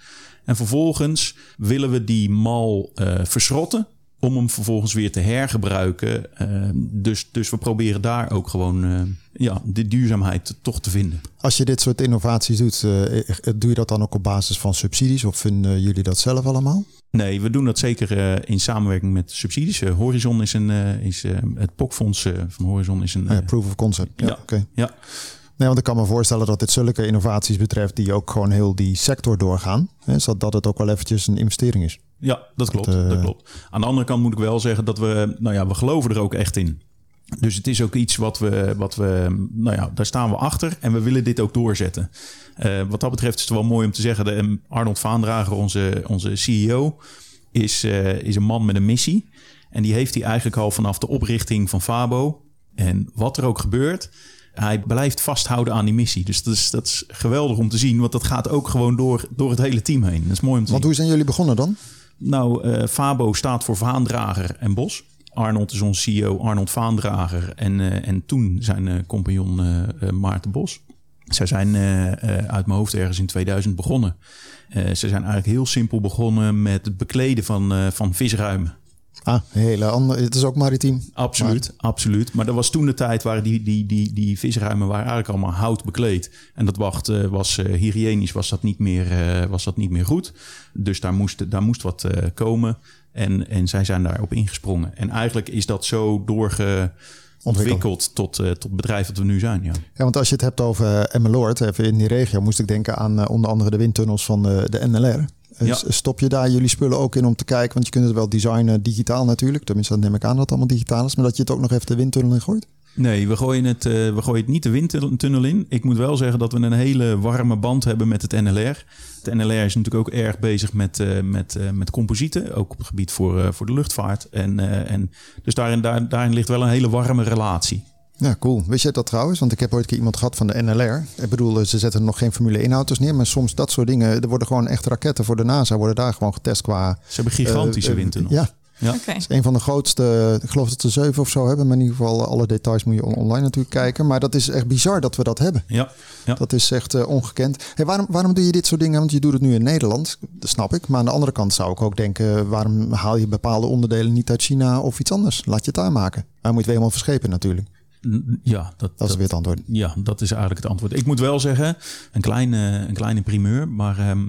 En vervolgens willen we die mal eh, verschrotten om hem vervolgens weer te hergebruiken. Eh, dus, dus we proberen daar ook gewoon eh, ja, de duurzaamheid toch te vinden. Als je dit soort innovaties doet, doe je dat dan ook op basis van subsidies of vinden jullie dat zelf allemaal? Nee, we doen dat zeker eh, in samenwerking met subsidies. Eh, Horizon is een, eh, is, het POC-fonds van Horizon is een... Ah ja, proof of concept. Ja, ja. oké. ja, Nee, want ik kan me voorstellen dat dit zulke innovaties betreft die ook gewoon heel die sector doorgaan. Hè, zodat het ook wel eventjes een investering is. Ja, dat klopt, dat klopt. Aan de andere kant moet ik wel zeggen dat we, nou ja, we geloven er ook echt in. Dus het is ook iets wat we, wat we, nou ja, daar staan we achter en we willen dit ook doorzetten. Eh, wat dat betreft is het wel mooi om te zeggen, de, Arnold Vaandrager, onze, onze CEO, is, eh, is een man met een missie. En die heeft hij eigenlijk al vanaf de oprichting van Fabo. En wat er ook gebeurt, hij blijft vasthouden aan die missie. Dus dat is, dat is geweldig om te zien, want dat gaat ook gewoon door, door het hele team heen. Dat is mooi om te zien. Want hoe zijn jullie begonnen dan? Nou, eh, Fabo staat voor Vaandrager en Bos. Arnold is onze CEO, Arnold Vaandrager. En, en toen zijn compagnon Maarten Bos. Zij zijn eh, eh, uit mijn hoofd ergens in 2000 begonnen. Eh, ze zijn eigenlijk heel simpel begonnen met het bekleden van, van visruimen. Ah, hele andere. Het is ook maritiem. Absoluut, absoluut. Maar dat was toen de tijd waar die, die, die, die visruimen waren eigenlijk allemaal hout bekleed. En dat wacht, was hygiënisch was dat, niet meer, was dat niet meer goed. Dus daar moest, daar moest wat komen. En, en zij zijn daarop ingesprongen. En eigenlijk is dat zo doorge ontwikkeld tot, eh, tot bedrijf dat we nu zijn. Ja. Ja, want als je het hebt over eh, Emmeloord, even in die regio, moest ik denken aan eh, onder andere de windtunnels van eh, de NLR. Ja. Stop je daar jullie spullen ook in om te kijken? Want je kunt het wel designen digitaal natuurlijk. Tenminste, dan neem ik aan dat het allemaal digitaal is. Maar dat je het ook nog even de windtunnel in gooit? Nee, we gooien, het, eh, we gooien het niet de windtunnel in. Ik moet wel zeggen dat we een hele warme band hebben met het NLR. Het NLR is natuurlijk ook erg bezig met, eh, met, eh, met composieten. Ook op het gebied voor, voor de luchtvaart. En, en dus daarin, daar, daarin ligt wel een hele warme relatie. Ja, cool. Wist je dat trouwens? Want ik heb ooit een keer iemand gehad van de NLR. Ik bedoel, ze zetten nog geen Formule 1 auto's neer. Maar soms dat soort dingen. Er worden gewoon echt raketten voor de NASA. Worden daar gewoon getest qua... Ze hebben gigantische eh, windtunnels. Ja, Ja. Oké. Het is een van de grootste, ik geloof dat ze zeven of zo hebben. Maar in ieder geval, alle details moet je on- online natuurlijk kijken. Maar dat is echt bizar dat we dat hebben. Ja, ja. Dat is echt eh, ongekend. Hey, waarom, waarom doe je dit soort dingen? Want je doet het nu in Nederland, dat snap ik. Maar aan de andere kant zou ik ook denken... waarom haal je bepaalde onderdelen niet uit China of iets anders? Laat je het daar maken. Maar moet je weer helemaal verschepen natuurlijk. Ja dat, Dat is weer het antwoord. ja, dat is eigenlijk het antwoord. Ik moet wel zeggen, een kleine, een kleine primeur. Maar ehm,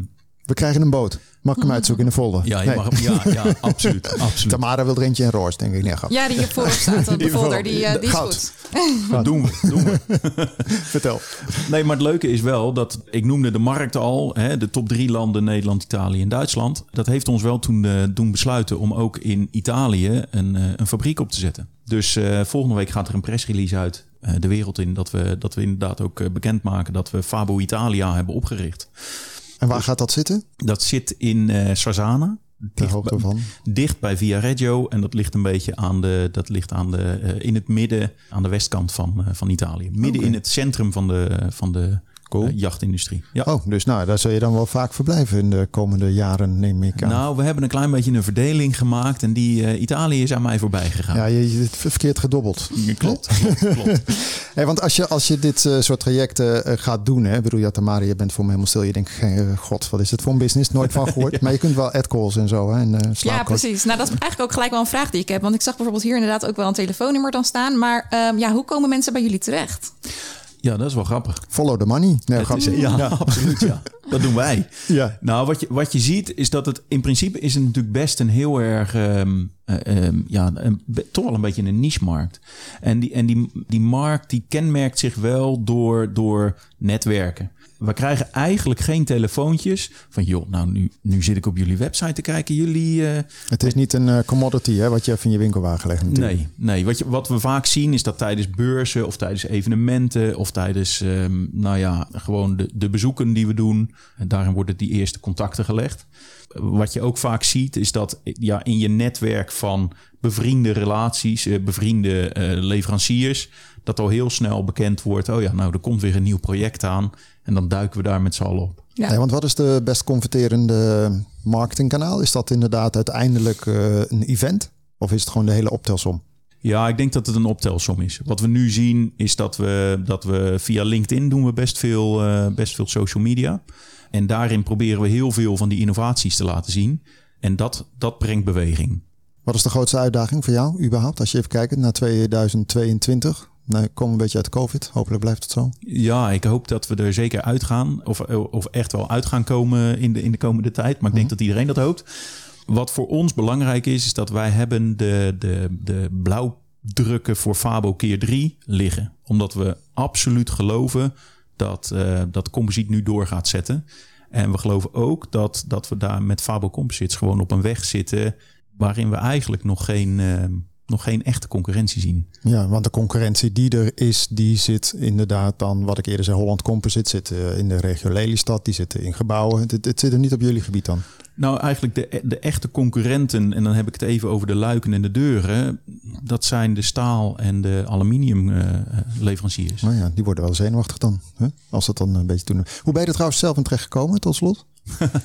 We krijgen een boot. Mag ik hem uitzoeken in de folder? ja, je Nee. mag, ja, ja, absoluut. absoluut. Tamara wil er eentje in roos, denk ik. Nee, grap. Ja, die hier voorop staat op de Die folder. Die, eh, die is Goud. goed. Dat doen we. Doen we. Vertel. Nee, maar het leuke is wel dat ik noemde de markt al, hè, de top drie landen Nederland, Italië en Duitsland. Dat heeft ons wel toen eh, doen besluiten om ook in Italië een, eh, een fabriek op te zetten. Dus eh, volgende week gaat er een pressrelease uit eh, de wereld in dat we, dat we inderdaad ook eh, bekendmaken dat we Fabo Italia hebben opgericht. En waar gaat dat zitten? Dat zit in eh Sarzana. Dicht hoogte bij- van. Dicht bij Via Reggio. En dat ligt een beetje aan de, dat ligt aan de, eh, in het midden, aan de westkant van, eh, van Italië. Midden in het centrum van de, van de Cool. eh, jachtindustrie. Ja. Oh, dus nou, daar zul je dan wel vaak verblijven in de komende jaren, neem ik aan. Nou, we hebben een klein beetje een verdeling gemaakt. En die eh, Italië is aan mij voorbij gegaan. Ja, je, verkeerd gedobbeld. klopt. klopt, klopt. Hey, want als je, als je dit eh, soort trajecten gaat doen, hè, bedoel, ja, Tamara, je bent voor me helemaal stil. Je denkt, god, wat is het voor een business? Nooit van gehoord. Maar je kunt wel ad calls en zo, hè, en eh Ja, precies. Nou, dat is eigenlijk ook gelijk wel een vraag die ik heb. Want ik zag bijvoorbeeld hier inderdaad ook wel een telefoonnummer dan staan. Maar ehm, ja, hoe komen mensen bij jullie terecht? Ja, dat is wel grappig. Follow the money. Nee, is- ja, absoluut. Ja. Dat doen wij. Ja. Nou, wat je, wat je ziet is dat het in principe is het natuurlijk best een heel erg, ehm, eh, ehm, ja, een, toch wel een beetje een niche-markt. En, die, en die, die markt die kenmerkt zich wel door, door netwerken. We krijgen eigenlijk geen telefoontjes van, joh, nou nu, nu zit ik op jullie website te kijken. Jullie, eh, Het is niet een eh, commodity hè, wat je even in je winkelwagen legt natuurlijk. Nee, nee. Wat, je, wat we vaak zien is dat tijdens beurzen of tijdens evenementen of tijdens, ehm, nou ja, gewoon de, de bezoeken die we doen, en daarin worden die eerste contacten gelegd. Wat je ook vaak ziet is dat ja, in je netwerk van bevriende relaties, eh, bevriende leveranciers, dat al heel snel bekend wordt, oh ja, nou er komt weer een nieuw project aan en dan duiken we daar met z'n allen op. Ja. Nee, want wat is de best converterende marketingkanaal? Is dat inderdaad uiteindelijk eh, een event? Of is het gewoon de hele optelsom? Ja, ik denk dat het een optelsom is. Wat we nu zien is dat we, dat we via LinkedIn doen we best veel, eh, best veel social media. En daarin proberen we heel veel van die innovaties te laten zien. En dat, dat brengt beweging. Wat is de grootste uitdaging voor jou überhaupt? Als je even kijkt naar 2022. Nou, ik kom een beetje uit COVID. Hopelijk blijft het zo. Ja, ik hoop dat we er zeker uitgaan. Of, of echt wel uit gaan komen in de, in de komende tijd. Maar ik denk dat iedereen dat hoopt. Wat voor ons belangrijk is, is dat wij hebben de, de, de blauwdrukken voor Fabo keer 3 liggen. Omdat we absoluut geloven dat, eh, dat Composite nu door gaat zetten. En we geloven ook dat, dat we daar met Fabo Composites gewoon op een weg zitten... waarin we eigenlijk nog geen, eh, nog geen echte concurrentie zien. Ja, want de concurrentie die er is, die zit inderdaad dan, wat ik eerder zei, Holland Composite zit eh, in de regio Lelystad. Die zitten in gebouwen. Het, het zit er niet op jullie gebied dan. Nou, eigenlijk de, de echte concurrenten, en dan heb ik het even over de luiken en de deuren, dat zijn de staal- en de aluminiumleveranciers. Nou ja, die worden wel zenuwachtig dan. Hè? Als dat dan een beetje doen. Hoe ben je er trouwens zelf in terecht gekomen, tot slot?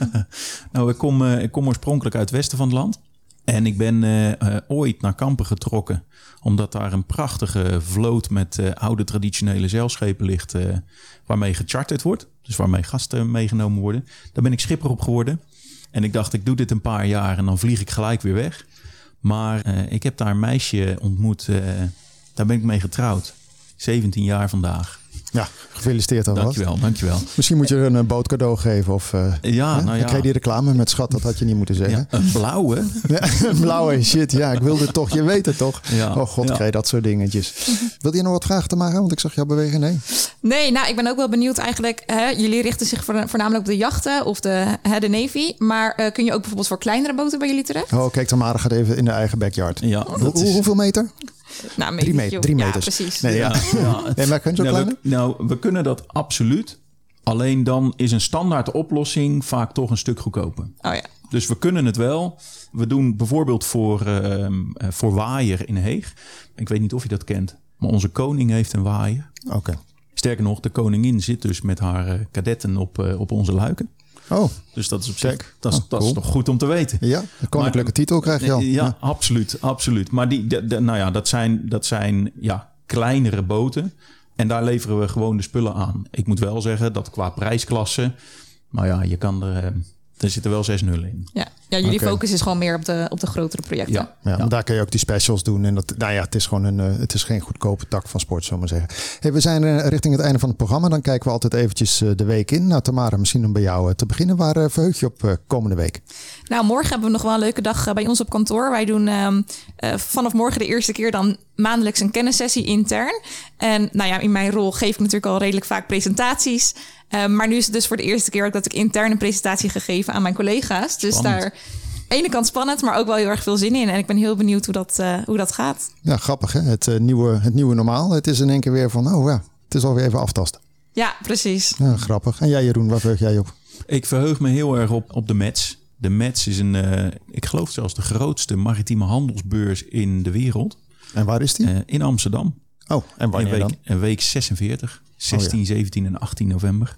nou, ik kom, eh, ik kom oorspronkelijk uit het westen van het land. En ik ben eh, eh, ooit naar Kampen getrokken, omdat daar een prachtige vloot met eh, oude traditionele zeilschepen ligt, waarmee gecharterd wordt. Dus waarmee gasten meegenomen worden. Daar ben ik schipper op geworden. En ik dacht, ik doe dit een paar jaar en dan vlieg ik gelijk weer weg. Maar ik heb daar een meisje ontmoet, daar ben ik mee getrouwd. 17 jaar vandaag. Ja, gefeliciteerd alvast. Dankjewel, dankjewel. Misschien moet je er een boot cadeau geven. Of, eh, Ja, hè? nou Ik ja. kreeg die reclame met schat, dat had je niet moeten zeggen. Ja, een blauwe. Ja, blauwe shit, ja, ik wilde het toch, je weet het toch? Ja, oh god, je dat soort dingetjes. Wil je nog wat vragen te maken? Want ik zag jou bewegen. Nee. Nee, nou, ik ben ook wel benieuwd eigenlijk. Hè, jullie richten zich voor- voornamelijk op de jachten of de, hè, de Navy. Maar eh, kun je ook bijvoorbeeld voor kleinere boten bij jullie terecht? Oh, kijk, Tamara gaat even in de eigen backyard. Ja, is... hoeveel meter? Nou, een Drie, meter, drie ja, meters. precies. Nee, ja. Ja. Nee, maar kun je zo Nou, we, nou, we kunnen dat absoluut. Alleen dan is een standaard oplossing vaak toch een stuk goedkoper. Oh ja. Dus we kunnen het wel. We doen bijvoorbeeld voor, ehm, eh, voor waaier in Heeg. Ik weet niet of je dat kent. Maar onze koning heeft een waaier. Oké. Sterker nog, de koningin zit dus met haar eh, kadetten op, eh, op onze luiken. Oh, Dus dat is op zich dat is, Oh, dat is toch goed om te weten. ja. Een koninklijke Maar- titel krijg je al. Ja, absoluut, absoluut. Maar die, de, de- nou ja, dat zijn, dat zijn ja, kleinere boten. En daar leveren we gewoon de spullen aan. Ik moet wel zeggen dat qua prijsklasse... Nou ja, je kan er... eh, Er zitten wel zes nullen in. Ja. Ja, jullie focus is gewoon meer op de, op de grotere projecten. Ja, Ja, maar daar kun je ook die specials doen. En dat, nou ja, het is gewoon een, eh, het is geen goedkope tak van sport, zullen we maar zeggen. Hey, we zijn eh, richting het einde van het programma. Dan kijken we altijd eventjes eh, de week in. Nou, Tamara, misschien om bij jou te beginnen. Waar eh, verheug je op eh, komende week? Nou, morgen hebben we nog wel een leuke dag bij ons op kantoor. Wij doen ehm, eh, vanaf morgen de eerste keer dan maandelijks een kennissessie intern. En nou ja, in mijn rol geef ik natuurlijk al redelijk vaak presentaties. Eh, maar nu is het dus voor de eerste keer ook dat ik intern een presentatie gegeven aan mijn collega's. Dus Spannend. daar ene kant spannend, maar ook wel heel erg veel zin in. En ik ben heel benieuwd hoe dat, eh, hoe dat gaat. Ja, grappig hè. Het, eh, nieuwe, het nieuwe normaal. Het is in één keer weer van, oh ja, het is alweer even aftasten. Ja, precies. Ja, grappig. En jij Jeroen, waar verheug jij op? Ik verheug me heel erg op, op de Mets. De Mets is een, eh, ik geloof zelfs de grootste maritieme handelsbeurs in de wereld. En waar is die? Eh, in Amsterdam. Oh, en In wanneer week, dan? in week 46. 16, 17 en 18 november.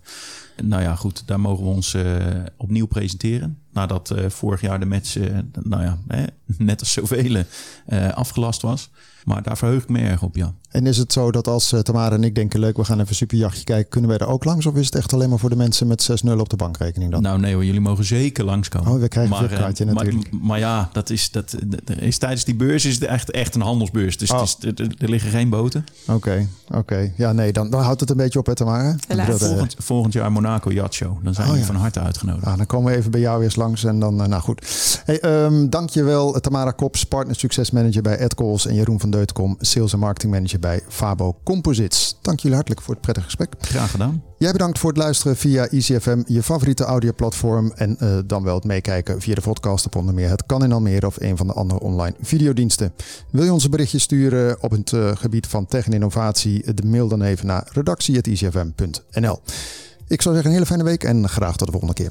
Nou ja, goed, daar mogen we ons eh, opnieuw presenteren. Nadat eh, vorig jaar de match, eh, nou ja, hè, net als zoveel eh, afgelast was. Maar daar verheug ik me erg op, ja. En is het zo dat als Tamara en ik denken, leuk, we gaan even superjachtje kijken, kunnen wij er ook langs? Of is het echt alleen maar voor de mensen met 6-0 op de bankrekening dan? Nou nee hoor, jullie mogen zeker langskomen. Oh, we krijgen een eh, natuurlijk. Maar, maar ja, dat is, dat, dat is, tijdens die beurs is het echt, echt een handelsbeurs. Dus Oh. het is, er, er liggen geen boten. Oké, oké. Ja, nee, dan, dan houdt het een beetje op, hè Tamara? Volgend, volgend jaar Monaco Yacht Show. Dan zijn Oh, jullie ja. van harte uitgenodigd. Ah, dan komen we even bij jou weer langs en dan, eh, nou goed. Hey, ehm, dankjewel Tamara Kops, Partner Success Manager bij AdCalls en Jeroen van Deutkom, Sales en Marketing Manager bij Fabo Composites. Dank jullie hartelijk voor het prettige gesprek. Graag gedaan. Jij bedankt voor het luisteren via EasyFM, je favoriete audioplatform. En eh, dan wel het meekijken via de podcast op onder meer Het Kan in Almere of een van de andere online videodiensten. Wil je ons een berichtje sturen op het eh, gebied van tech en innovatie? De mail dan even naar redactie.easyfm.nl. Ik zou zeggen een hele fijne week en graag tot de volgende keer.